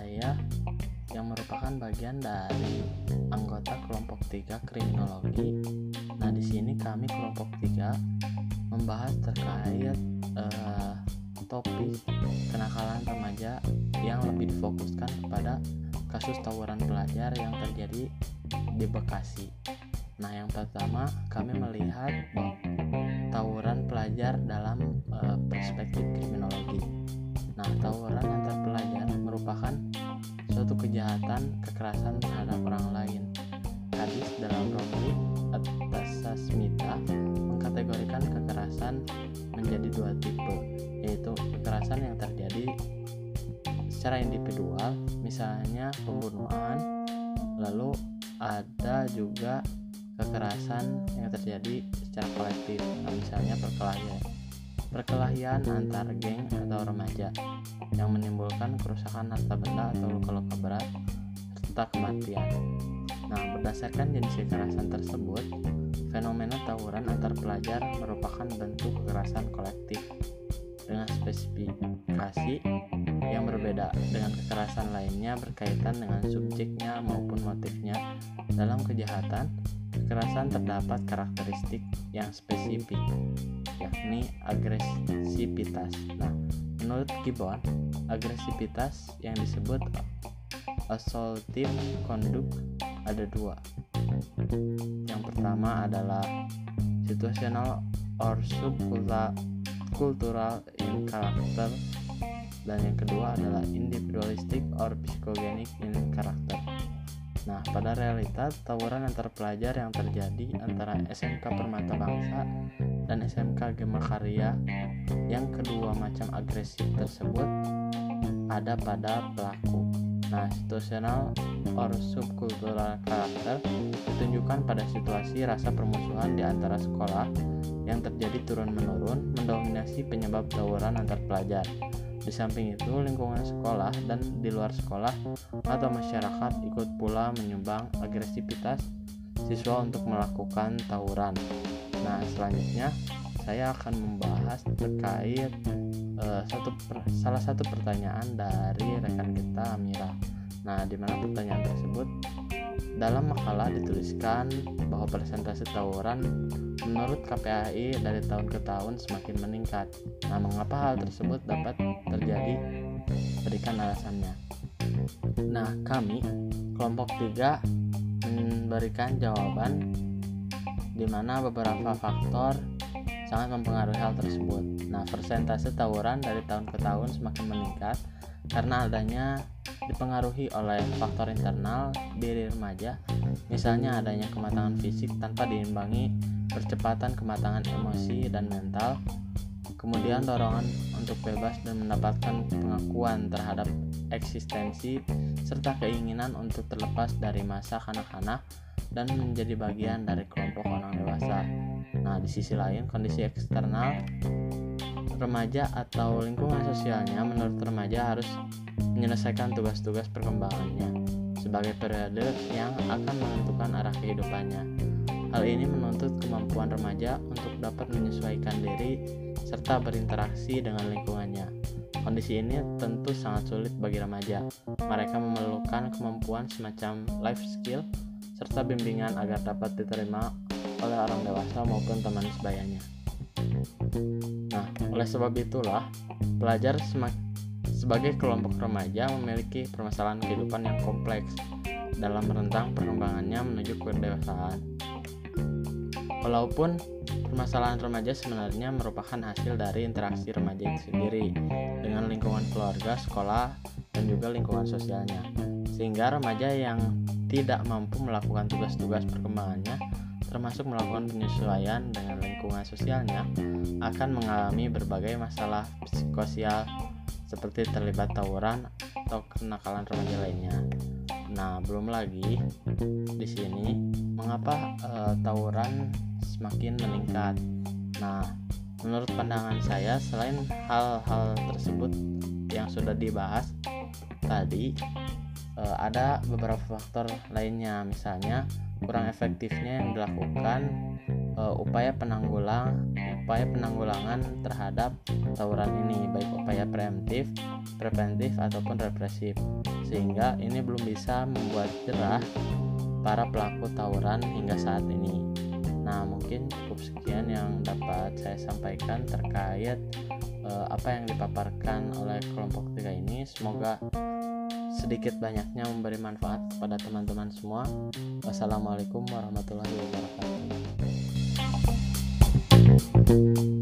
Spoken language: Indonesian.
saya yang merupakan bagian dari anggota kelompok 3 kriminologi. Nah, di sini kami kelompok 3 membahas terkait uh, topik kenakalan remaja yang lebih difokuskan kepada kasus tawuran pelajar yang terjadi di Bekasi. Nah, yang pertama kami melihat tawuran pelajar dalam uh, perspektif kriminologi. Nah, tawuran mengkategorikan kekerasan menjadi dua tipe, yaitu kekerasan yang terjadi secara individual, misalnya pembunuhan, lalu ada juga kekerasan yang terjadi secara kolektif, misalnya perkelahian perkelahian antar geng atau remaja yang menimbulkan kerusakan harta benda atau luka-luka berat serta kematian. Nah, berdasarkan jenis kekerasan tersebut, fenomena tawuran antar pelajar merupakan bentuk kekerasan kolektif dengan spesifikasi yang berbeda dengan kekerasan lainnya berkaitan dengan subjeknya maupun motifnya dalam kejahatan kekerasan terdapat karakteristik yang spesifik yakni agresivitas. Nah, menurut Gibbon, agresivitas yang disebut assaultive conduct ada dua. Yang pertama adalah situational or subcultural in character dan yang kedua adalah individualistic or psychogenic in character. Nah, pada realita tawuran antar pelajar yang terjadi antara SMK Permata Bangsa dan SMK Gema Karya yang kedua macam agresif tersebut ada pada pelaku. Nah, situasional or subkultural karakter ditunjukkan pada situasi rasa permusuhan di antara sekolah yang terjadi turun-menurun mendominasi penyebab tawuran antar pelajar. Di samping itu, lingkungan sekolah dan di luar sekolah atau masyarakat ikut pula menyumbang agresivitas siswa untuk melakukan tawuran. Nah, selanjutnya saya akan membahas terkait uh, satu per, salah satu pertanyaan dari rekan kita Amira. Nah, di mana pertanyaan tersebut dalam makalah dituliskan bahwa persentase tawuran menurut KPAI dari tahun ke tahun semakin meningkat. Nah, mengapa hal tersebut dapat terjadi? Berikan alasannya. Nah, kami kelompok 3 memberikan jawaban di mana beberapa faktor sangat mempengaruhi hal tersebut. Nah, persentase tawuran dari tahun ke tahun semakin meningkat karena adanya dipengaruhi oleh faktor internal diri remaja, misalnya adanya kematangan fisik tanpa diimbangi percepatan kematangan emosi dan mental, kemudian dorongan untuk bebas dan mendapatkan pengakuan terhadap eksistensi, serta keinginan untuk terlepas dari masa kanak-kanak dan menjadi bagian dari kelompok orang dewasa. Nah, di sisi lain, kondisi eksternal remaja atau lingkungan sosialnya menurut remaja harus menyelesaikan tugas-tugas perkembangannya sebagai periode yang akan menentukan arah kehidupannya. Hal ini menuntut kemampuan remaja untuk dapat menyesuaikan diri serta berinteraksi dengan lingkungannya. Kondisi ini tentu sangat sulit bagi remaja. Mereka memerlukan kemampuan semacam life skill serta bimbingan agar dapat diterima oleh orang dewasa maupun teman sebayanya. Nah, oleh sebab itulah, pelajar sebagai kelompok remaja memiliki permasalahan kehidupan yang kompleks dalam rentang perkembangannya menuju kedewasaan. Walaupun permasalahan remaja sebenarnya merupakan hasil dari interaksi remaja itu sendiri dengan lingkungan keluarga, sekolah, dan juga lingkungan sosialnya. Sehingga remaja yang tidak mampu melakukan tugas-tugas perkembangannya termasuk melakukan penyesuaian dengan lingkungan sosialnya, akan mengalami berbagai masalah psikosial seperti terlibat tawuran atau kenakalan remaja lainnya. Nah, belum lagi di sini mengapa e, tawuran semakin meningkat. Nah, menurut pandangan saya selain hal-hal tersebut yang sudah dibahas tadi e, ada beberapa faktor lainnya misalnya kurang efektifnya yang dilakukan uh, upaya penanggulang upaya penanggulangan terhadap tawuran ini baik upaya preemptif, preventif ataupun represif sehingga ini belum bisa membuat jerah para pelaku tawuran hingga saat ini. Nah, mungkin cukup sekian yang dapat saya sampaikan terkait uh, apa yang dipaparkan oleh kelompok tiga ini. Semoga sedikit banyaknya memberi manfaat kepada teman-teman semua. Wassalamualaikum warahmatullahi wabarakatuh.